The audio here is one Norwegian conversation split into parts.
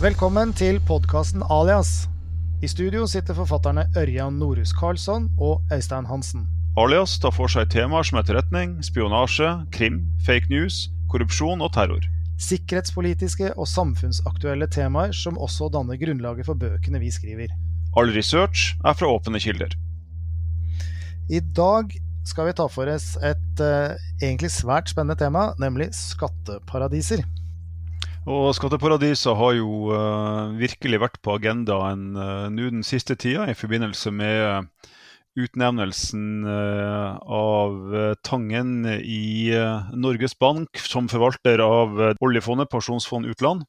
Velkommen til podkasten Alias. I studio sitter forfatterne Ørjan Norhus Karlsson og Øystein Hansen. Alias tar for seg temaer som etterretning, spionasje, krim, fake news, korrupsjon og terror. Sikkerhetspolitiske og samfunnsaktuelle temaer som også danner grunnlaget for bøkene vi skriver. All research er fra åpne kilder. I dag skal vi ta for oss et uh, egentlig svært spennende tema, nemlig skatteparadiser. Og skatteparadiser har jo uh, virkelig vært på agendaen uh, nå den siste tida i forbindelse med utnevnelsen av Tangen i Norges Bank som forvalter av oljefondet Pensjonsfond utland.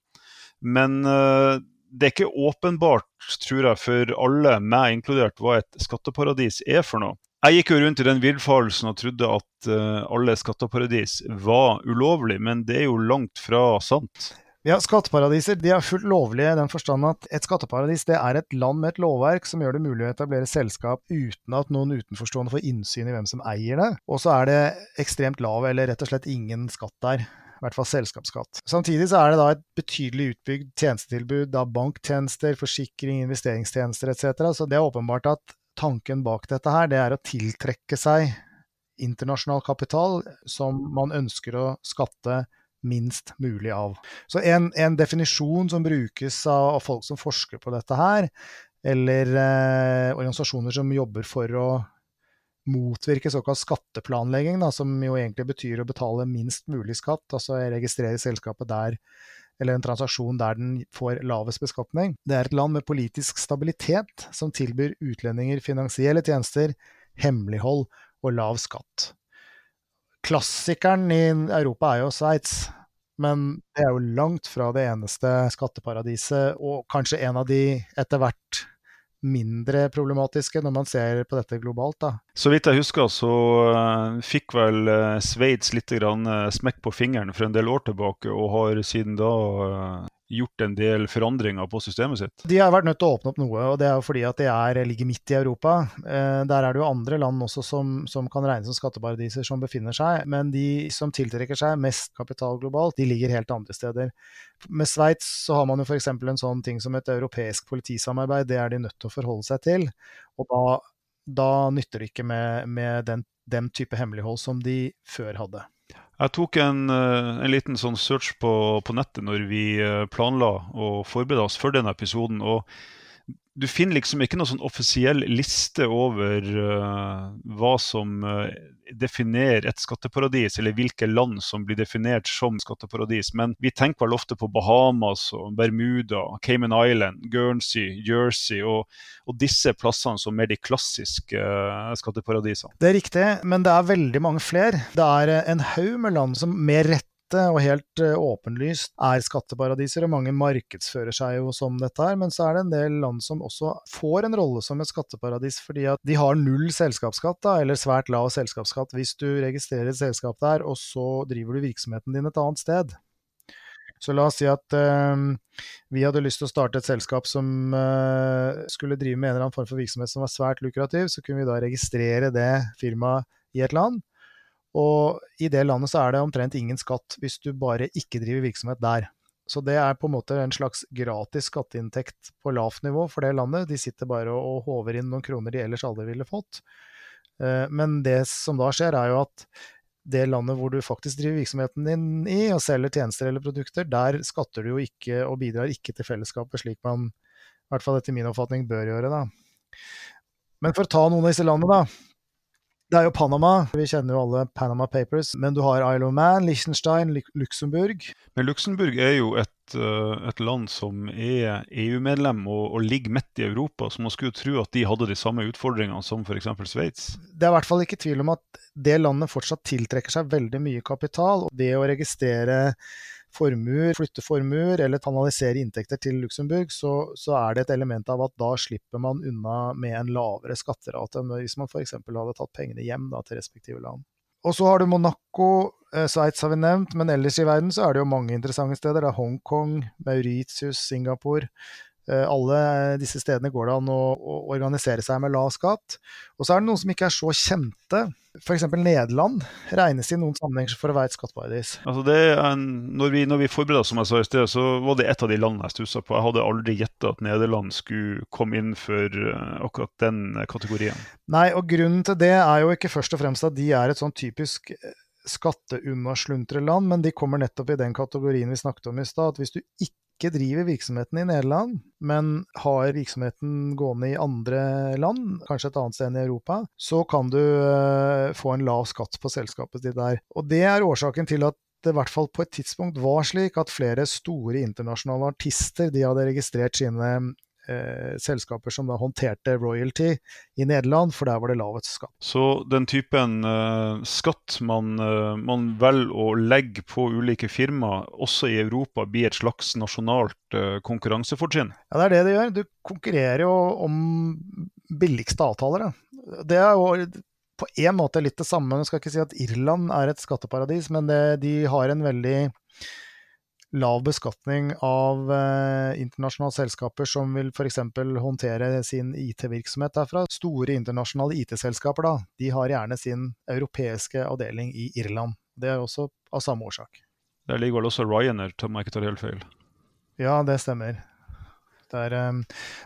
Men det er ikke åpenbart, tror jeg, for alle, meg inkludert, hva et skatteparadis er for noe. Jeg gikk jo rundt i den villfarelsen og trodde at uh, alle skatteparadis var ulovlig, men det er jo langt fra sant. Ja, Skatteparadiser de er fullt lovlige i den forstand at et skatteparadis det er et land med et lovverk som gjør det mulig å etablere selskap uten at noen utenforstående får innsyn i hvem som eier det. Og så er det ekstremt lav eller rett og slett ingen skatt der. I hvert fall selskapsskatt. Samtidig så er det da et betydelig utbygd tjenestetilbud da banktjenester, forsikring, investeringstjenester etc. Så det er åpenbart at tanken bak dette her, det er å tiltrekke seg internasjonal kapital som man ønsker å skatte minst mulig av. Så en, en definisjon som brukes av, folk som forsker på dette her, eller eh, organisasjoner som jobber for å motvirke såkalt skatteplanlegging, da, som jo egentlig betyr å betale minst mulig skatt, altså registrere selskapet der eller en transaksjon der den får lavest beskatning. Det er et land med politisk stabilitet som tilbyr utlendinger finansielle tjenester, hemmelighold og lav skatt. Klassikeren i Europa er jo Sveits, men det er jo langt fra det eneste skatteparadiset, og kanskje en av de etter hvert mindre problematiske når man ser på dette globalt. Da. Så vidt jeg husker, så uh, fikk vel uh, Sveits litt uh, smekk på fingeren for en del år tilbake, og har siden da gjort en del forandringer på systemet sitt? De har vært nødt til å åpne opp noe, og det er jo fordi at de er, ligger midt i Europa. Eh, der er det jo andre land også som, som, kan regnes som skatteparadiser som befinner seg, men de som tiltrekker seg mest kapital globalt, de ligger helt andre steder. Med Sveits så har man jo f.eks. en sånn ting som et europeisk politisamarbeid, det er de nødt til å forholde seg til. Og da, da nytter det ikke med, med den, den type hemmelighold som de før hadde. Jeg tok en, eh, en, liten sånn search på, på nettet når vi eh, planla å forberede oss for denne episoden. og du finner liksom ikke noen sånn offisiell liste over uh, hva som uh, definerer et skatteparadis, eller hvilke land som blir definert som skatteparadis. Men vi tenker vel ofte på Bahamas, og Bermuda, Cayman Island, Guernsey, Jersey og, og disse plassene som er de klassiske uh, skatteparadisene. Det er riktig, men det er veldig mange flere. Det er en haug med land som med rett dette, og helt uh, åpenlyst er skatteparadiser, og mange markedsfører seg jo som dette her. Men så er det en del land som også får en rolle som et skatteparadis, fordi at de har null selskapsskatt, da, eller svært lav selskapsskatt hvis du registrerer et selskap der, og så driver du virksomheten din et annet sted. Så la oss si at øh, vi hadde lyst til å starte et selskap som øh, skulle drive med en eller annen form for virksomhet som var svært lukrativ, så kunne vi da registrere det firmaet i et land. Og i det landet så er det omtrent ingen skatt hvis du bare ikke driver virksomhet der. Så det er på en måte en slags gratis skatteinntekt på lavt nivå for det landet. De sitter bare og håver inn noen kroner de ellers aldri ville fått. Eh, men det som da skjer, er jo at det landet hvor du faktisk driver virksomheten din i og selger tjenester eller produkter, der skatter du jo ikke og bidrar ikke til fellesskapet slik man, i hvert fall etter min oppfatning, bør gjøre. da. Men for å ta noen av disse landene, da. Det er jo Panama. Vi kjenner jo alle Panama Papers. Men du har Isle of Man, Liechtenstein, Luxembourg. Men Luxembourg er jo et, eh, et land som er EU-medlem og, og, ligger midt i Europa, så man skulle jo tro at de hadde de samme utfordringene som f.eks. Sveits. Det er i hvert fall ikke tvil om at det landet fortsatt tiltrekker seg veldig mye kapital. og Det å registrere formuer, flytte formuer eller kanalisere inntekter til Luxembourg, så, så, er det et element av at da slipper man unna med en lavere skatterate enn hvis man f.eks. hadde tatt pengene hjem da, til respektive land. Og så har du Monaco, eh, Sveits har vi nevnt, men ellers i verden så er det jo mange interessante steder. Det er Hongkong, Mauritius, Singapore. Eh, alle disse stedene går det an å, å, organisere seg med lav skatt. Og så er det noen som ikke er så kjente. F.eks. Nederland regnes i noen sammenhenger for å være et skatteparadis. Altså en, når, vi, når vi forberedte oss, som jeg sa i sted, så var det et av de landene jeg stussa på. Jeg hadde aldri gjetta at Nederland skulle komme inn for uh, akkurat den kategorien. Nei, og grunnen til det er jo ikke først og fremst at de er et sånn typisk skatteunnasluntre land, men de kommer nettopp i den kategorien vi snakket om i stad. At hvis du ikke ikke driver virksomheten i Nederland, men har virksomheten gående i andre land, kanskje et annet sted enn i Europa, så kan du uh, få en lav skatt på selskapet ditt der. Og det er årsaken til at det i hvert fall på et tidspunkt var slik at flere store internasjonale artister de hadde registrert sine eh, selskaper som da håndterte royalty i Nederland, for der var det lavest skatt. Så den typen eh, skatt man, eh, man velger å legge på ulike firmaer, også i Europa, blir et slags nasjonalt eh, konkurransefortrinn? Ja, det er det det gjør. Du konkurrerer jo om billigste avtaler. Da. Det er jo på en måte litt det samme. Jeg skal ikke si at Irland er et skatteparadis, men det, de har en veldig lav beskatning av eh, internasjonale selskaper som vil f.eks. håndtere sin IT-virksomhet derfra. Store internasjonale IT-selskaper da, de har gjerne sin europeiske avdeling i Irland. Det er også av samme årsak. Der ligger vel også Ryanair, om jeg ikke tar helt feil? Ja, det stemmer. Der,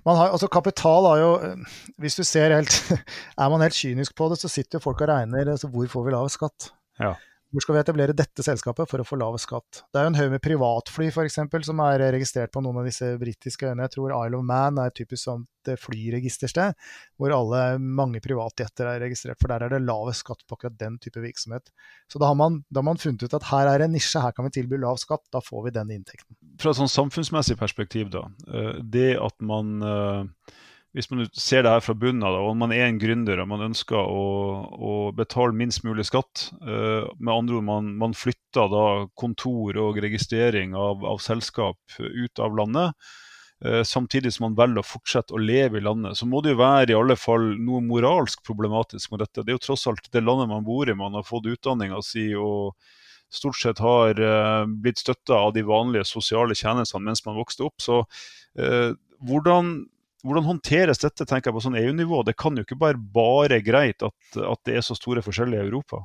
man har, altså kapital har jo eh, Hvis du ser helt Er man helt kynisk på det, så sitter jo folk og regner altså, hvor får vi lav skatt. Ja. Hvor skal vi etablere dette selskapet for å få lav skatt? Det er jo en haug med privatfly eksempel, som er registrert på noen av disse britiske øyene. Jeg tror Isle of Man er et typisk sånt flyregistersted, hvor alle, mange privatjetter er registrert. For der er det lav skatt på akkurat den type virksomhet. Så da har, man, da har man funnet ut at her er en nisje, her kan vi tilby lav skatt. Da får vi den inntekten. Fra et sånn samfunnsmessig perspektiv, da. Eh, det at man eh, hvis man ser det her fra bunnen av, og man er en gründer og man ønsker å, å betale minst mulig skatt uh, Med andre ord, man, man, flytter da kontor og registrering av, av selskap ut av landet. Uh, samtidig som man velger å fortsette å leve i landet, så må det jo være i alle fall noe moralsk problematisk med dette. Det er jo tross alt det landet man bor i, man har fått utdanninga si og stort sett har uh, blitt støtta av de vanlige sosiale tjenestene mens man vokste opp. Så hvordan hvordan håndteres dette tenker jeg på sånn EU-nivå? Det kan jo ikke bare bare greit at, at, det er så store forskjeller i Europa?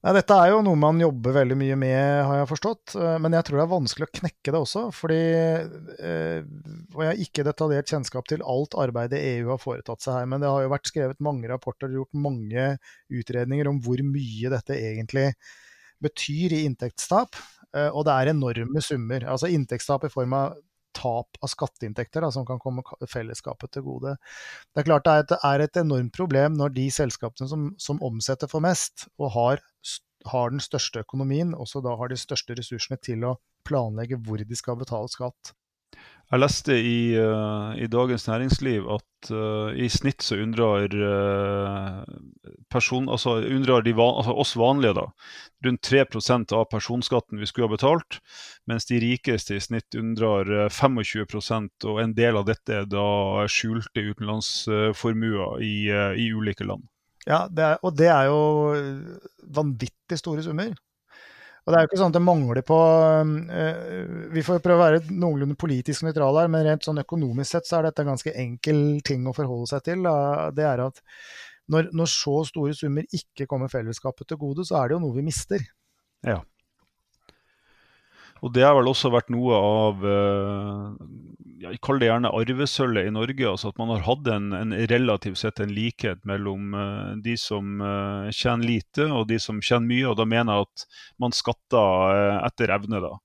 Nei, dette er jo noe man jobber veldig mye med, har jeg forstått. Eh, men jeg tror det er vanskelig å knekke det også. fordi eh, Og jeg har ikke detaljert kjennskap til alt arbeidet EU har foretatt seg her. Men det har jo vært skrevet mange rapporter og gjort mange utredninger om hvor mye dette egentlig betyr i inntektstap. Eh, og det er enorme summer. Altså inntektstap i form av tap av skatteinntekter da, som kan komme fellesskapet til gode. Det er klart det er et, er et enormt problem når de selskapene som, som omsetter for mest, og har, har, den største økonomien, også da har de største ressursene til å planlegge hvor de skal betale skatt. Jeg leste i, uh, i Dagens Næringsliv at uh, i snitt så unndrar, uh, altså, van, altså oss vanlige da, rundt 3% av personskatten vi skulle ha betalt, mens de rikeste i snitt unndrar 25% og en del av dette er da skjulte utenlandsformuer i, i ulike land. Ja, det er, og det er jo vanvittig store summer. Og det er jo ikke sånn at det mangler på uh, Vi får prøve å være noenlunde politisk nøytrale her, men rent sånn økonomisk sett så er dette en ganske enkel ting å forholde seg til. Det er at når, når, så store summer ikke kommer fellesskapet til gode, så er det jo noe vi mister. Ja. Og det har vel også vært noe av uh, jeg kaller det gjerne arvesølvet i Norge. altså At man har hatt en, en relativt sett en likhet mellom uh, de som uh, tjener lite og de som tjener mye. og Da mener jeg at man skatter etter evne. da.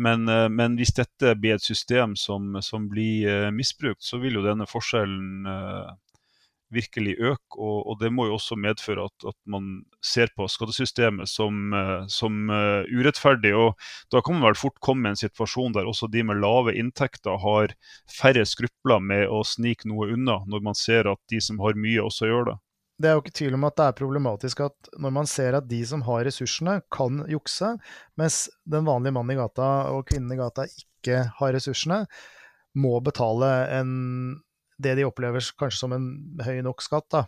Men, men, hvis dette blir et system som, som blir misbrukt, så vil jo denne forskjellen virkelig øke. Og, og, det må jo også medføre at, at man ser på skattesystemet som, eh, som uh, urettferdig. Og da kan man vel fort komme i en situasjon der også de med lave inntekter har færre skrupler med å snike noe unna, når man ser at de som har mye, også gjør det. Det er jo ikke tvil om at det er problematisk at når man ser at de som har ressursene, kan jukse, mens den vanlige mannen i gata og kvinnen i gata ikke har ressursene, må betale en det de opplever kanskje som en høy nok skatt. da.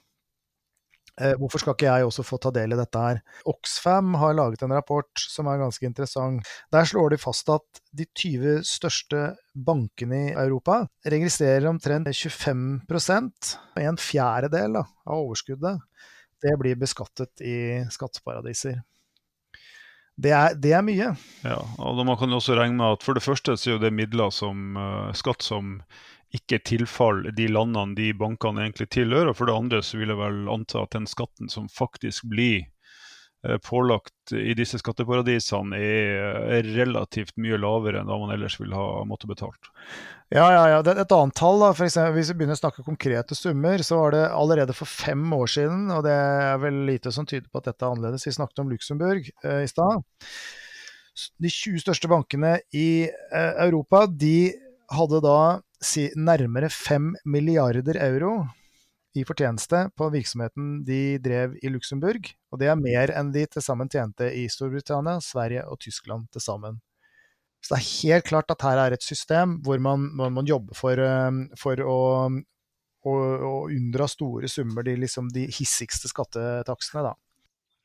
Eh, hvorfor skal ikke jeg også få ta del i dette her? Oxfam har laget en rapport som er ganske interessant. Der slår de fast at de 20 største bankene i Europa registrerer omtrent 25% en fjerdedel da, av overskuddet. Det blir beskattet i skatteparadiser. Det er, det er, mye. Ja, og Man kan også regne med at for det første så er det midler som uh, skatt som ikke tilfaller de landene de bankene egentlig tilhører. For det andre så vil jeg vel anta at den skatten som faktisk blir eh, pålagt i disse skatteparadisene, er relativt mye lavere enn hva man ellers ville ha måttet betalt. Ja, ja, ja. Et annet tall, da, for eksempel, hvis vi begynner å snakke konkrete summer, så var det allerede for fem år siden, og det er vel lite som tyder på at dette er annerledes, vi snakket om Luxembourg eh, i stad. De 20 største bankene i eh, Europa de hadde da si, nærmere 5 milliarder euro i fortjeneste på virksomheten de drev i Luxembourg. Og det er mer enn de til sammen tjente i Storbritannia, Sverige og Tyskland til sammen. Så det er helt klart at her er et system hvor man, man, man jobber for, um, for å, å, å, unndra store summer, de, liksom de hissigste skattetaksene, da.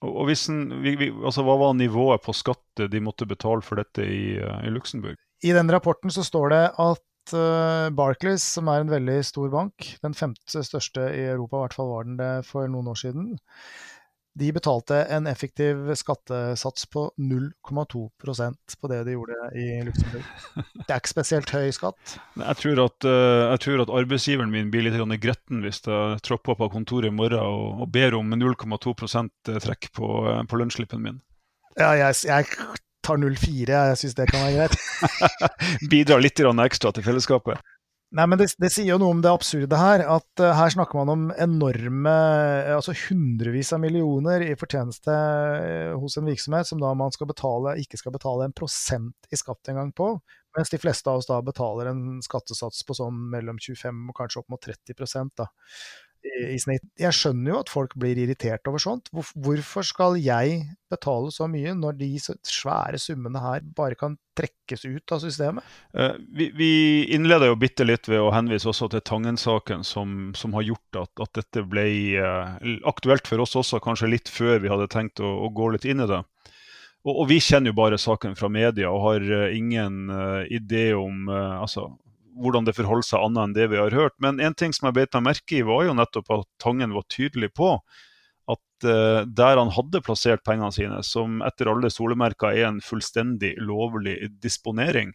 Og en, vi, vi, altså, Hva var nivået på skatt de måtte betale for dette i, uh, i Luxembourg? I den rapporten så står det at uh, Barclays, som er en veldig stor bank, den femte største i Europa, i hvert fall var den det for noen år siden, de betalte en effektiv skattesats på 0,2% på det de gjorde i Luxembourg. Det er ikke spesielt høy skatt. Jeg tror at, uh, jeg tror at arbeidsgiveren min blir litt gretten hvis jeg tropper opp av kontoret i morgen og, og ber om 0,2% trekk på, på lønnsslippen min. Ja, jeg, jeg tar 0,4. Jeg syns det kan være greit. Bidrar litt ekstra til fellesskapet. Nei, men det, det, sier jo noe om det absurde her. At uh, her snakker man om enorme Altså hundrevis av millioner i fortjeneste uh, hos en virksomhet som da man skal betale, ikke skal betale en prosent i skatt engang på. Mens de fleste av oss da betaler en skattesats på sånn mellom 25 og kanskje opp mot 30% da i, snitt. Jeg skjønner jo at folk blir irritert over sånt. Hvorfor skal jeg betale så mye når de svære summene her bare kan trekkes ut av systemet? Uh, vi, vi innleder jo bitte litt ved å henvise også til Tangen-saken, som, som, har gjort at, at dette ble uh, aktuelt for oss også, kanskje litt før vi hadde tenkt å, å gå litt inn i det. Og, og, vi kjenner jo bare saken fra media og har uh, ingen idé om altså, hvordan det forholder seg annet enn det vi har hørt. Men en ting som jeg beit meg merke i, var jo nettopp at Tangen var tydelig på at uh, der han hadde plassert pengene sine, som etter alle solemerker er en fullstendig lovlig disponering,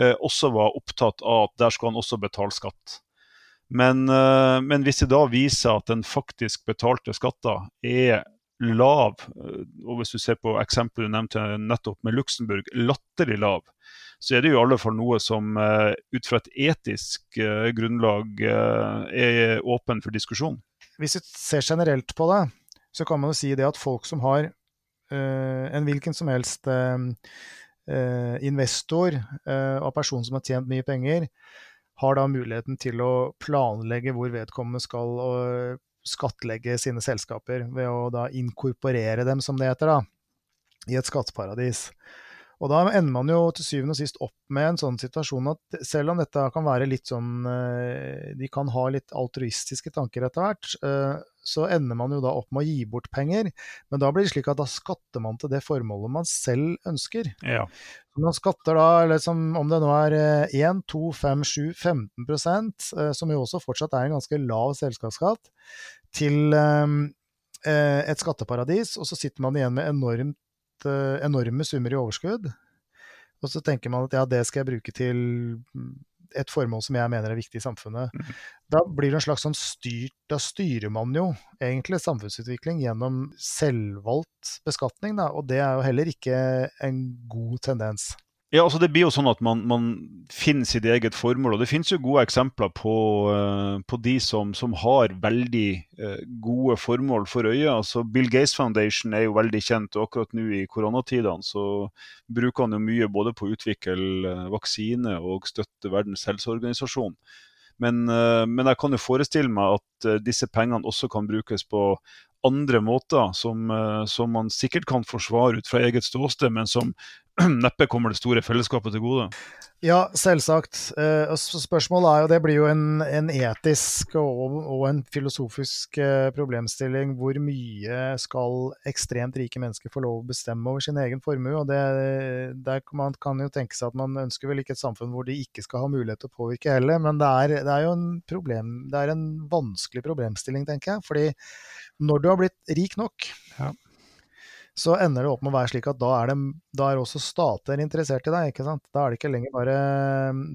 uh, også var opptatt av at der skulle han også betale skatt. Men, uh, men hvis det da viser at den faktisk betalte skatter er lav, og hvis du ser på eksempelet du nevnte nettopp med Luxembourg, latterlig lav, så er det jo i alle fall noe som uh, ut fra et etisk uh, grunnlag uh, er åpen for diskusjon. Hvis vi ser generelt på det, så kan man jo si det at folk som har en hvilken som helst investor og person som har tjent mye penger, har da muligheten til å planlegge hvor vedkommende skal skattlegge sine selskaper, ved å da inkorporere dem, som det heter, da, i et skatteparadis. Og da ender man jo til syvende og sist opp med en sånn situasjon at selv om dette kan være litt sånn eh, De kan ha litt altruistiske tanker etter hvert, eh, så ender man jo da opp med å gi bort penger. Men da blir det slik at da skatter man til det formålet man selv ønsker. Ja. Man skatter da, liksom, om det nå er 1, 2, 5, 7, 15% som jo også fortsatt er en ganske lav selskapsskatt, til eh, et skatteparadis, og så sitter man igjen med enormt uh, enorme summer i overskudd. Og så tenker man at ja, det skal jeg bruke til et formål som jeg mener er viktig i samfunnet. Mm. Da blir det en slags sånn styrt Da styrer man jo egentlig samfunnsutvikling gjennom selvvalgt beskatning, da. Og det er jo heller ikke en god tendens. Ja, altså Det blir jo sånn at man, man finner sitt eget formål. og Det finnes jo gode eksempler på, uh, på de som, som, har veldig uh, gode formål for øye. Altså Bill Gates Foundation er jo veldig kjent, og akkurat nå i koronatidene så bruker han jo mye både på å utvikle uh, vaksine og støtte Verdens helseorganisasjon. Men, men, jeg kan jo forestille meg at disse pengene også kan brukes på andre måter, som, som man sikkert kan forsvare ut fra eget ståsted, men som neppe kommer det store fellesskapet til gode. Ja, selvsagt. Eh, spørsmålet er jo, det blir jo en, en etisk og, og, en filosofisk eh, problemstilling. Hvor mye skal ekstremt rike mennesker få lov å bestemme over sin egen formue? og det, der Man kan jo tenke seg at man ønsker vel ikke et samfunn hvor de ikke skal ha mulighet til å påvirke heller, men det er, det er jo en, problem, det er en vanskelig problemstilling, tenker jeg. fordi når du har blitt rik nok, ja så ender det opp med å være slik at da er, det, da er også stater interessert i deg. ikke sant? Da er det ikke lenger bare,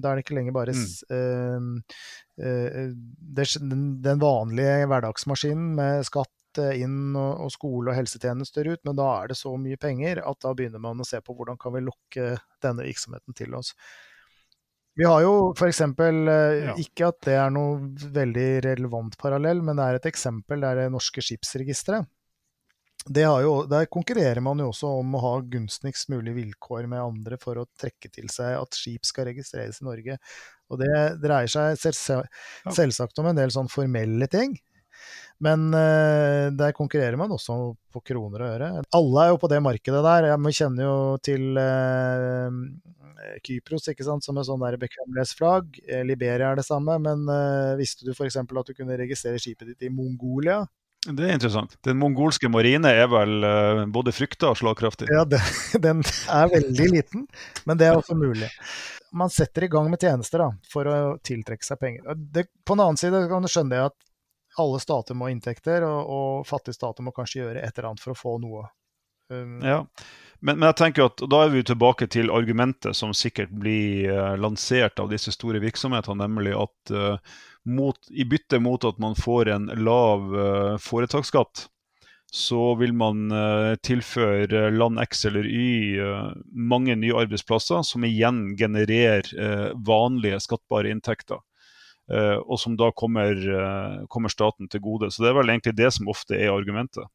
da er det ikke lenger bare mm. uh, uh, det, den vanlige hverdagsmaskinen med skatt eh, inn og, og, skole og helsetjenester ut, men da er det så mye penger at da begynner man å se på hvordan kan vi lokke denne virksomheten til oss. Vi har jo f.eks. Ja. ikke at det er noe veldig relevant parallell, men det er et eksempel. Det er det norske skipsregisteret jo, der konkurrerer man jo også om å ha gunstigst mulig vilkår med andre for å trekke til seg at skip skal registreres i Norge. Og det dreier seg selvsagt om en del sånn formelle ting. Men uh, der konkurrerer man også på kroner og øre. Alle er jo på det markedet der. Vi kjenner jo til uh, Kypros ikke sant, som et sånn bekvemmelighetsflagg. Eh, Liberia er det samme. Men uh, visste du f.eks. at du kunne registrere skipet ditt i Mongolia? Det er interessant. Den mongolske marine er vel uh, både frykta og slagkraftig? Ja, det, den er veldig liten, men det er også mulig. Man setter i gang med tjenester da, for å tiltrekke seg penger. Det, på den annen side kan du skjønne at alle stater må ha inntekter, og, og, fattige stater må kanskje gjøre et eller annet for å få noe. Um, ja, men, men, jeg tenker at da er vi tilbake til argumentet som sikkert blir uh, lansert av disse store virksomhetene, nemlig at uh, mot, i bytte mot at man får en lav uh, foretaksskatt, så vil man uh, tilføre land X eller Y uh, mange nye arbeidsplasser, som igjen genererer vanlige skattbare inntekter. og som da kommer, kommer, staten til gode. Så det er vel egentlig det som ofte er argumentet.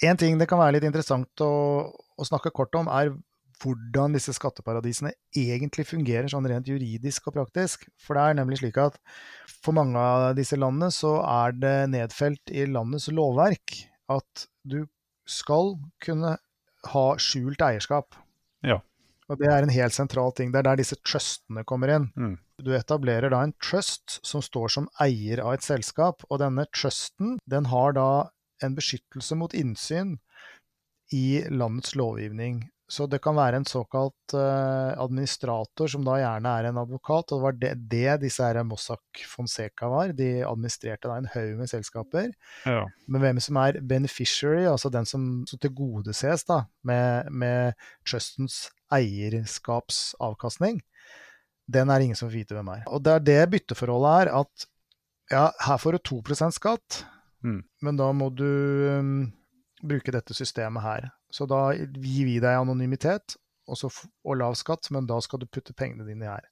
En ting det kan være litt interessant å, å snakke kort om, er hvordan disse skatteparadisene egentlig fungerer sånn rent juridisk og praktisk. For det er nemlig slik at for mange av disse landene så er det nedfelt i landets lovverk at du skal kunne ha skjult eierskap. Ja. Og det er en helt sentral ting. Det er der disse trustene kommer inn. Mm. Du etablerer da en trust som står som eier av et selskap, og denne trusten den har da en beskyttelse mot innsyn i landets lovgivning. Så det kan være en såkalt uh, administrator, som da gjerne er en advokat. Og det var det, det disse her Mossack Fonseca var. De administrerte da en haug med selskaper. Ja. Men hvem som er beneficiary, altså den som, som tilgodeses da, med, med trustens eierskapsavkastning, den er ingen som får vite hvem er. Og det er det bytteforholdet er, at ja, her får du 2% skatt, mm. men da må du um, bruke dette systemet her. Så da gir vi deg anonymitet og, og, lav skatt, men da skal du putte pengene dine her.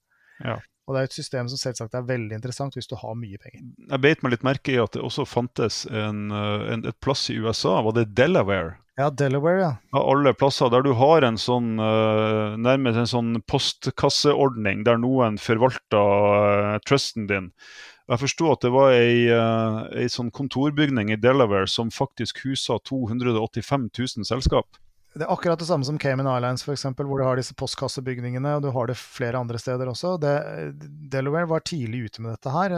Ja. Og det er et system som selvsagt er veldig interessant hvis du har mye penger. Jeg beit meg litt merke i at det også fantes en, eh, en, et plass i USA, var det Delaware? Ja, Delaware, ja. Av alle plasser der du har en sånn uh, nærmest en sånn postkasseordning der noen forvalter uh, trusten din. Jeg forsto at det var ei, ei sånn kontorbygning i Delaware som faktisk husa 285 000 selskap. Det er akkurat det samme som Cayman Islands, for eksempel, hvor du har disse postkassebygningene, og du har det flere andre steder også. Det, Delaware var tidlig ute med dette her.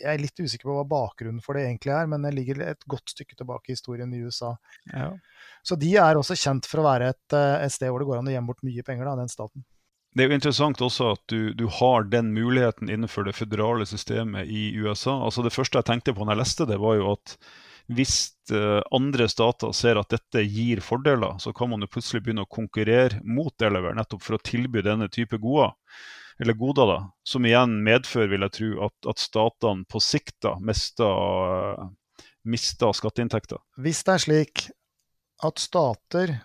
Jeg er litt usikker på hva bakgrunnen for det egentlig er, men det ligger et godt stykke tilbake i historien i USA. Ja. Så de er også kjent for å være et, et sted hvor det går an å gjemme bort mye penger, da, den staten. Det er jo interessant også at du, du, har den muligheten innenfor det føderale systemet i USA. Altså Det første jeg tenkte på når jeg leste det, var jo at hvis uh, andre stater ser at dette gir fordeler, så kan man jo plutselig begynne å konkurrere mot Delaware nettopp for å tilby denne type goder. Eller goder, da, som igjen medfører, vil jeg tro, at, at statene på sikt da mister skatteinntekter. Hvis det er slik at stater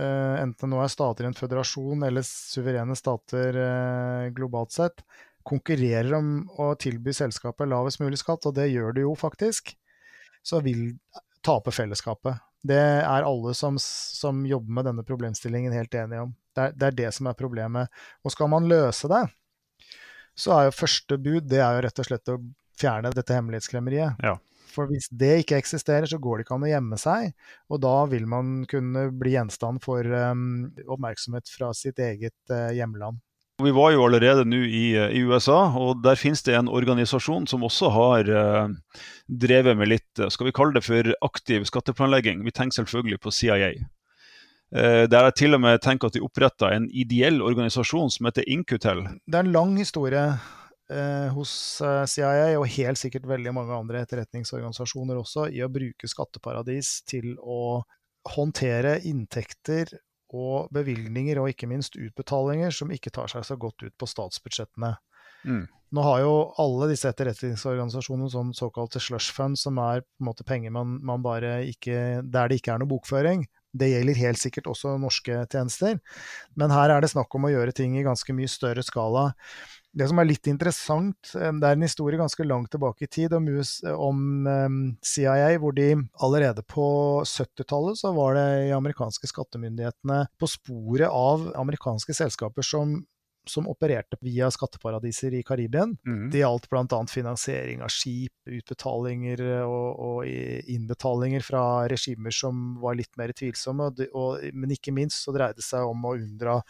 Eh, enten nå er stater i en føderasjon eller suverene stater eh, globalt sett, konkurrerer om å tilby selskapet lavest mulig skatt, og det gjør det jo faktisk, så vil tape fellesskapet. Det er alle som, som jobber med denne problemstillingen helt enige om. Det er, det er, det som er problemet. Og skal man løse det, så er jo første bud det er jo rett og slett å fjerne dette hemmelighetskremmeriet. Ja. For hvis det ikke eksisterer, så går det ikke an å gjemme seg. Og da vil man kunne bli gjenstand for um, oppmerksomhet fra sitt eget uh, hjemland. Vi var jo allerede nå i, i, USA, og der finnes det en organisasjon som også har eh, drevet med litt, skal vi kalle det for aktiv skatteplanlegging. Vi tenker selvfølgelig på CIA. Eh, der jeg til og med tenker at de oppretta en ideell organisasjon som heter Incutel. Det er en lang historie eh, hos CIA, og helt sikkert veldig mange andre etterretningsorganisasjoner også, i å bruke skatteparadis til å håndtere inntekter og bevilgninger, og ikke minst utbetalinger, som ikke tar seg så godt ut på statsbudsjettene. Mm. Nå har jo alle disse etterretningsorganisasjonene sånn såkalte slush fund, som er på en måte penger man, man bare ikke Der det ikke er noe bokføring. Det gjelder helt sikkert også norske tjenester. Men her er det snakk om å gjøre ting i ganske mye større skala. Det som er litt interessant, det er en historie ganske langt tilbake i tid om, om um, CIA, hvor de allerede på 70-tallet så var det i amerikanske skattemyndighetene på sporet av amerikanske selskaper som som opererte via skatteparadiser i Karibien. Mm. Det gjaldt bl.a. finansiering av skip, utbetalinger og, og, innbetalinger fra regimer som var litt mer tvilsomme. Og, og, men ikke minst så dreide det seg om å unndra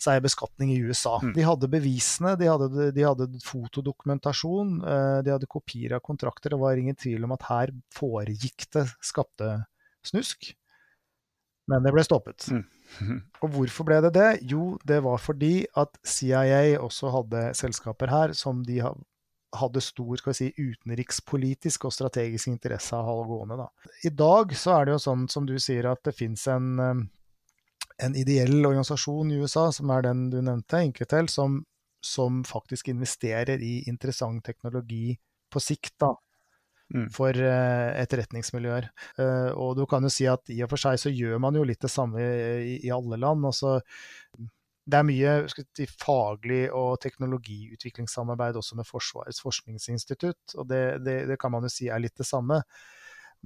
seg beskatning i USA. Mm. De hadde bevisene, de hadde, de hadde, fotodokumentasjon, de hadde kopier av kontrakter. Det var ingen tvil om at her foregikk det skattesnusk. Men det ble stoppet. Mm. Og hvorfor ble det det? Jo, det var fordi at CIA også hadde selskaper her som de hadde stor skal vi si, utenrikspolitisk og strategisk interesse av å holde gående. Da. I dag så er det jo sånn som du sier at det fins en, en, ideell organisasjon i USA, som er den du nevnte, Inketel, som, som faktisk investerer i interessant teknologi på sikt. da, Mm. for uh, etterretningsmiljøer. Uh, og du kan jo si at i og for seg så gjør man jo litt det samme i, i alle land. Altså, det er mye si, faglig og teknologiutviklingssamarbeid også med Forsvarets forskningsinstitutt, og det, det, det, kan man jo si er litt det samme.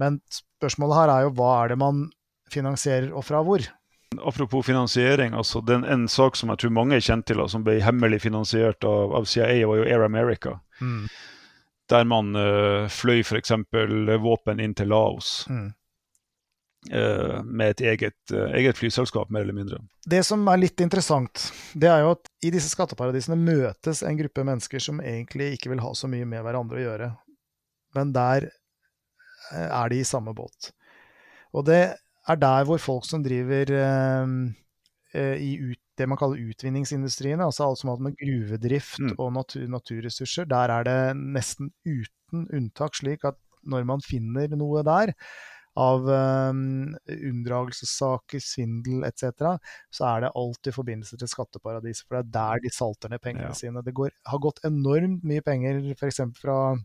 Men spørsmålet her er jo hva er det man finansierer, og fra hvor? Apropos finansiering, altså den, en sak som jeg tror mange er kjent til, som ble hemmelig finansiert av, av CIA, var jo Air America. Mm der man uh, fløy f.eks. våpen inn til Laos. Mm. Uh, med et eget, uh, eget, flyselskap, mer eller mindre. Det som er litt interessant, det er jo at i disse skatteparadisene møtes en gruppe mennesker som egentlig ikke vil ha så mye med hverandre å gjøre. Men der er de i samme båt. Og det er der hvor folk som driver i ut, det man kaller utvinningsindustrien, altså alt som har med gruvedrift Mm. og natur, naturressurser, der er det nesten uten unntak slik at når man finner noe der, av um, unndragelsessaker, svindel etc., så er det alltid i forbindelse til skatteparadiser. For det er der de salter ned pengene Ja. sine. Det går, har gått enormt mye penger f.eks. fra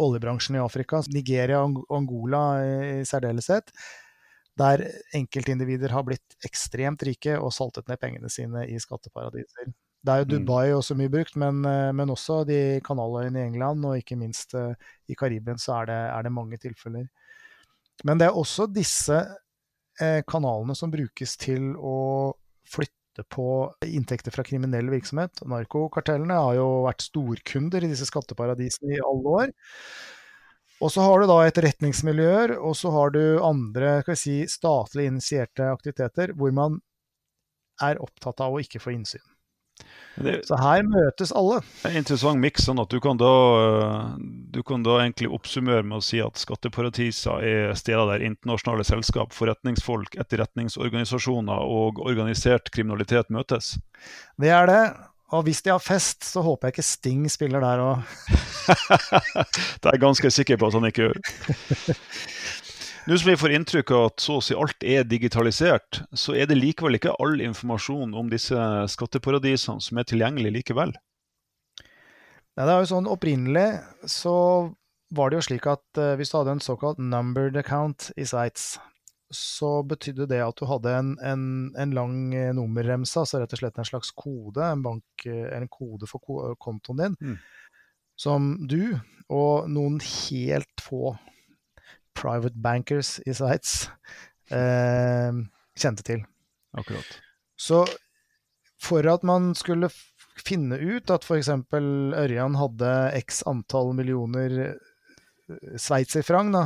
oljebransjen i Afrika, Nigeria og Angola i, i særdeleshet, der enkeltindivider har blitt ekstremt rike og saltet ned pengene sine i skatteparadiser. Det er jo Mm. Dubai også mye brukt, men, eh, men også de kanaløyene i England, og ikke minst eh, i Karibien så er det, er det mange tilfeller. Men det er også disse eh, kanalene som brukes til å flytte på inntekter fra kriminell virksomhet. Narkokartellene har jo vært storkunder i disse skatteparadisene i alle år. Og så har du da etterretningsmiljøer, og så har du andre skal vi si, statlig initierte aktiviteter hvor man er opptatt av å ikke få innsyn. Det Så her møtes alle. en interessant miks, sånn at du kan, da, eh, du kan da egentlig oppsummere med å si at skatteparadiser er steder der internasjonale selskap, forretningsfolk, etterretningsorganisasjoner og organisert kriminalitet møtes. Det er det. Og hvis de har fest, så håper jeg ikke Sting spiller der òg. det er jeg ganske sikker på at han ikke gjør. Nå som vi får inntrykk av at så å si alt er digitalisert, så er det likevel ikke all informasjon om disse skatteparadisene som er tilgjengelig likevel. Nei, det er jo sånn Opprinnelig så var det jo slik at eh, hvis du hadde en såkalt numbered account i Sveits, så betydde det at du hadde en, en, en lang eh, nummerremse, altså rett og slett en slags kode, en, bank, eh, en kode for kontoen din, Mm. som du og noen helt få private bankers i Sveits eh, kjente til. Akkurat. Så for at man skulle finne ut at f.eks. Ørjan hadde x antall millioner eh, sveitserfranc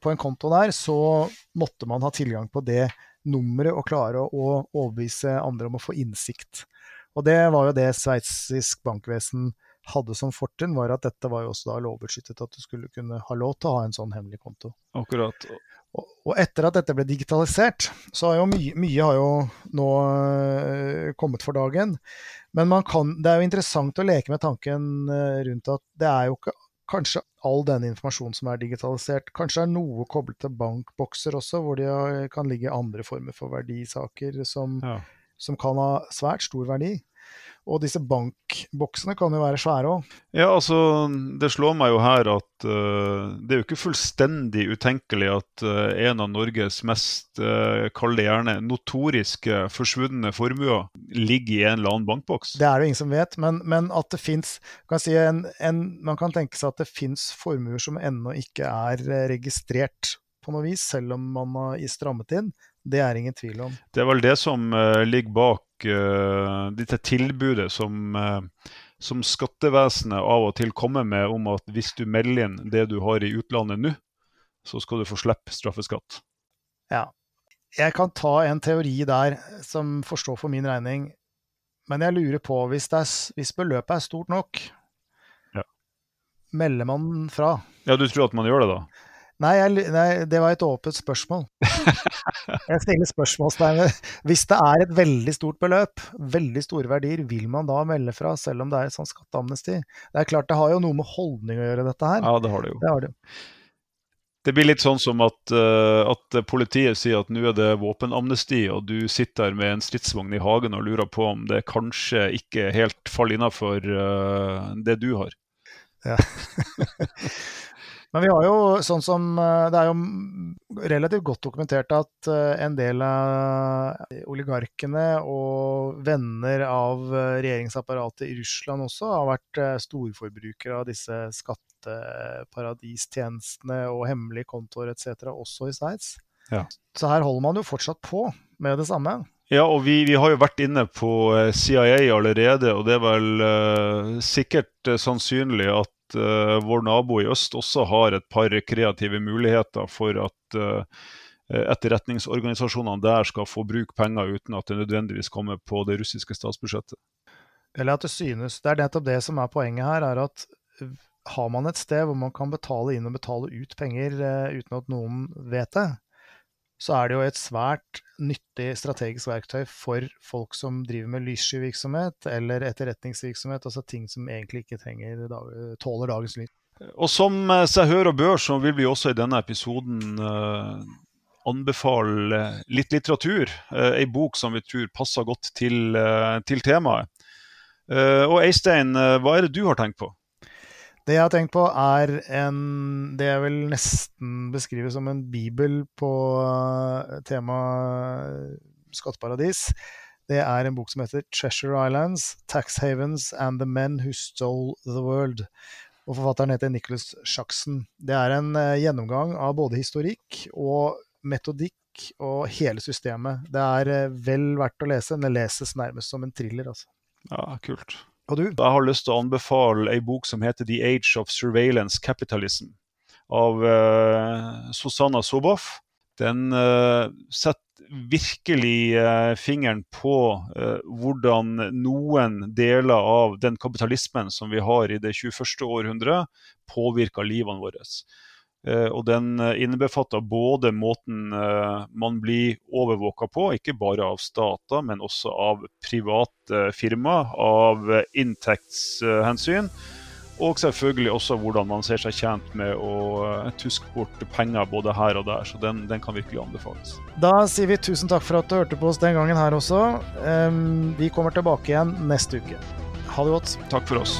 på en konto der, så måtte man ha tilgang på det nummeret og klare å overbevise andre om å få innsikt. Og det var jo det sveitsisk bankvesen hadde som fortrinn, var at dette var jo også da lovbeskyttet, at du skulle kunne ha lov til å ha en sånn hemmelig konto. Akkurat. Og, og etter at dette ble digitalisert, så har jo mye, mye har jo nå øh, kommet for dagen. Men kan, det er jo interessant å leke med tanken uh, rundt at det er jo ikke kanskje all denne informasjonen som er digitalisert. Kanskje det er noe koblet til bankbokser også, hvor det kan ligge andre former for verdisaker som, ja. som kan ha svært stor verdi. Og disse bankboksene kan jo være svære òg. Ja, altså det slår meg jo her at uh, det er jo ikke fullstendig utenkelig at uh, en av Norges mest, uh, kall det gjerne, notoriske forsvunne formuer ligger i en eller annen bankboks. Det er det jo ingen som vet, men, men at det fins si Man kan tenke seg at det fins formuer som ennå ikke er registrert på noe vis, selv om man har strammet inn. Det er ingen tvil om. Det er vel det som ligger bak uh, dette tilbudet som, uh, som skattevesenet av og til kommer med om at hvis du melder inn det du har i utlandet nå, så skal du få slippe straffeskatt. Ja. Jeg kan ta en teori der som forstår for min regning. Men jeg lurer på, hvis, er, hvis beløpet er stort nok, ja. melder man fra? Ja, du tror at man gjør det, da? Nei, jeg, nei, det var et åpent spørsmål. Jeg stiller spørsmålstegn Hvis det er et veldig stort beløp, veldig store verdier, vil man da melde fra, selv om det er et sånn skatteamnesti? Det er klart, det har jo noe med holdning å gjøre, dette her. Ja, det har det jo. Det, har det. det blir litt sånn som at, uh, at politiet sier at nå er det våpenamnesti, og du sitter med en stridsvogn i hagen og lurer på om det kanskje ikke helt faller innafor uh, det du har. Ja. Men vi har jo sånn som eh, Det er jo relativt godt dokumentert at eh, en del av oligarkene og venner av eh, regjeringsapparatet i Russland også har vært storforbrukere av disse skatteparadistjenestene og hemmelige kontoer etc., også i Sveits. Ja. Så her holder man jo fortsatt på med det samme. Ja, og vi, vi, har jo vært inne på CIA allerede, og det er vel uh, sikkert uh, sannsynlig at uh, vår nabo i øst også har et par kreative muligheter for at uh, etterretningsorganisasjonene der skal få bruke penger uten at det nødvendigvis kommer på det russiske statsbudsjettet. Eller at det synes. Det er nettopp det som er poenget her, er at har man et sted hvor man kan betale inn og betale ut penger uh, uten at noen vet det, så er det jo et svært nyttig strategisk verktøy for folk som driver med lysskyvirksomhet eller etterretningsvirksomhet, altså ting som egentlig ikke trenger, tåler dagens lyd. Og som eh, seg hør og bør, så vil vi også i denne episoden uh, anbefale litt litteratur. Uh, ei bok som vi tror passer godt til, uh, til temaet. Uh, og Eistein, hva er det du har tenkt på? Det jeg har tenkt på, er en Det jeg vil nesten beskrive som en bibel på uh, temaet skatteparadis. Det er en bok som heter 'Treasure Islands Tax Havens and the Men Who Stole the World'. Og Forfatteren heter Nicholas Schackson. Det er en uh, gjennomgang av både historikk og metodikk og hele systemet. Det er vel verdt å lese. Den leses nærmest som en thriller. Altså. Ja, kult. Og du? Jeg har lyst til å anbefale ei bok som heter 'The Age of Surveillance Capitalism' av uh, Susanna Soboff. Den uh, setter virkelig uh, fingeren på hvordan noen deler av den kapitalismen som vi har i det 21. århundret, påvirker livene våre. Eh, og den eh, innebefatter både måten eh, man blir overvåka på, ikke bare av stater, men også av private firmaer, av inntektshensyn. Og selvfølgelig også hvordan man ser seg tjent med å tuske bort penger både her og der. Så den, den, kan virkelig anbefales. Da sier vi tusen takk for at du hørte på oss den gangen her også. Vi kommer tilbake igjen neste uke. Ha det godt. Takk for oss.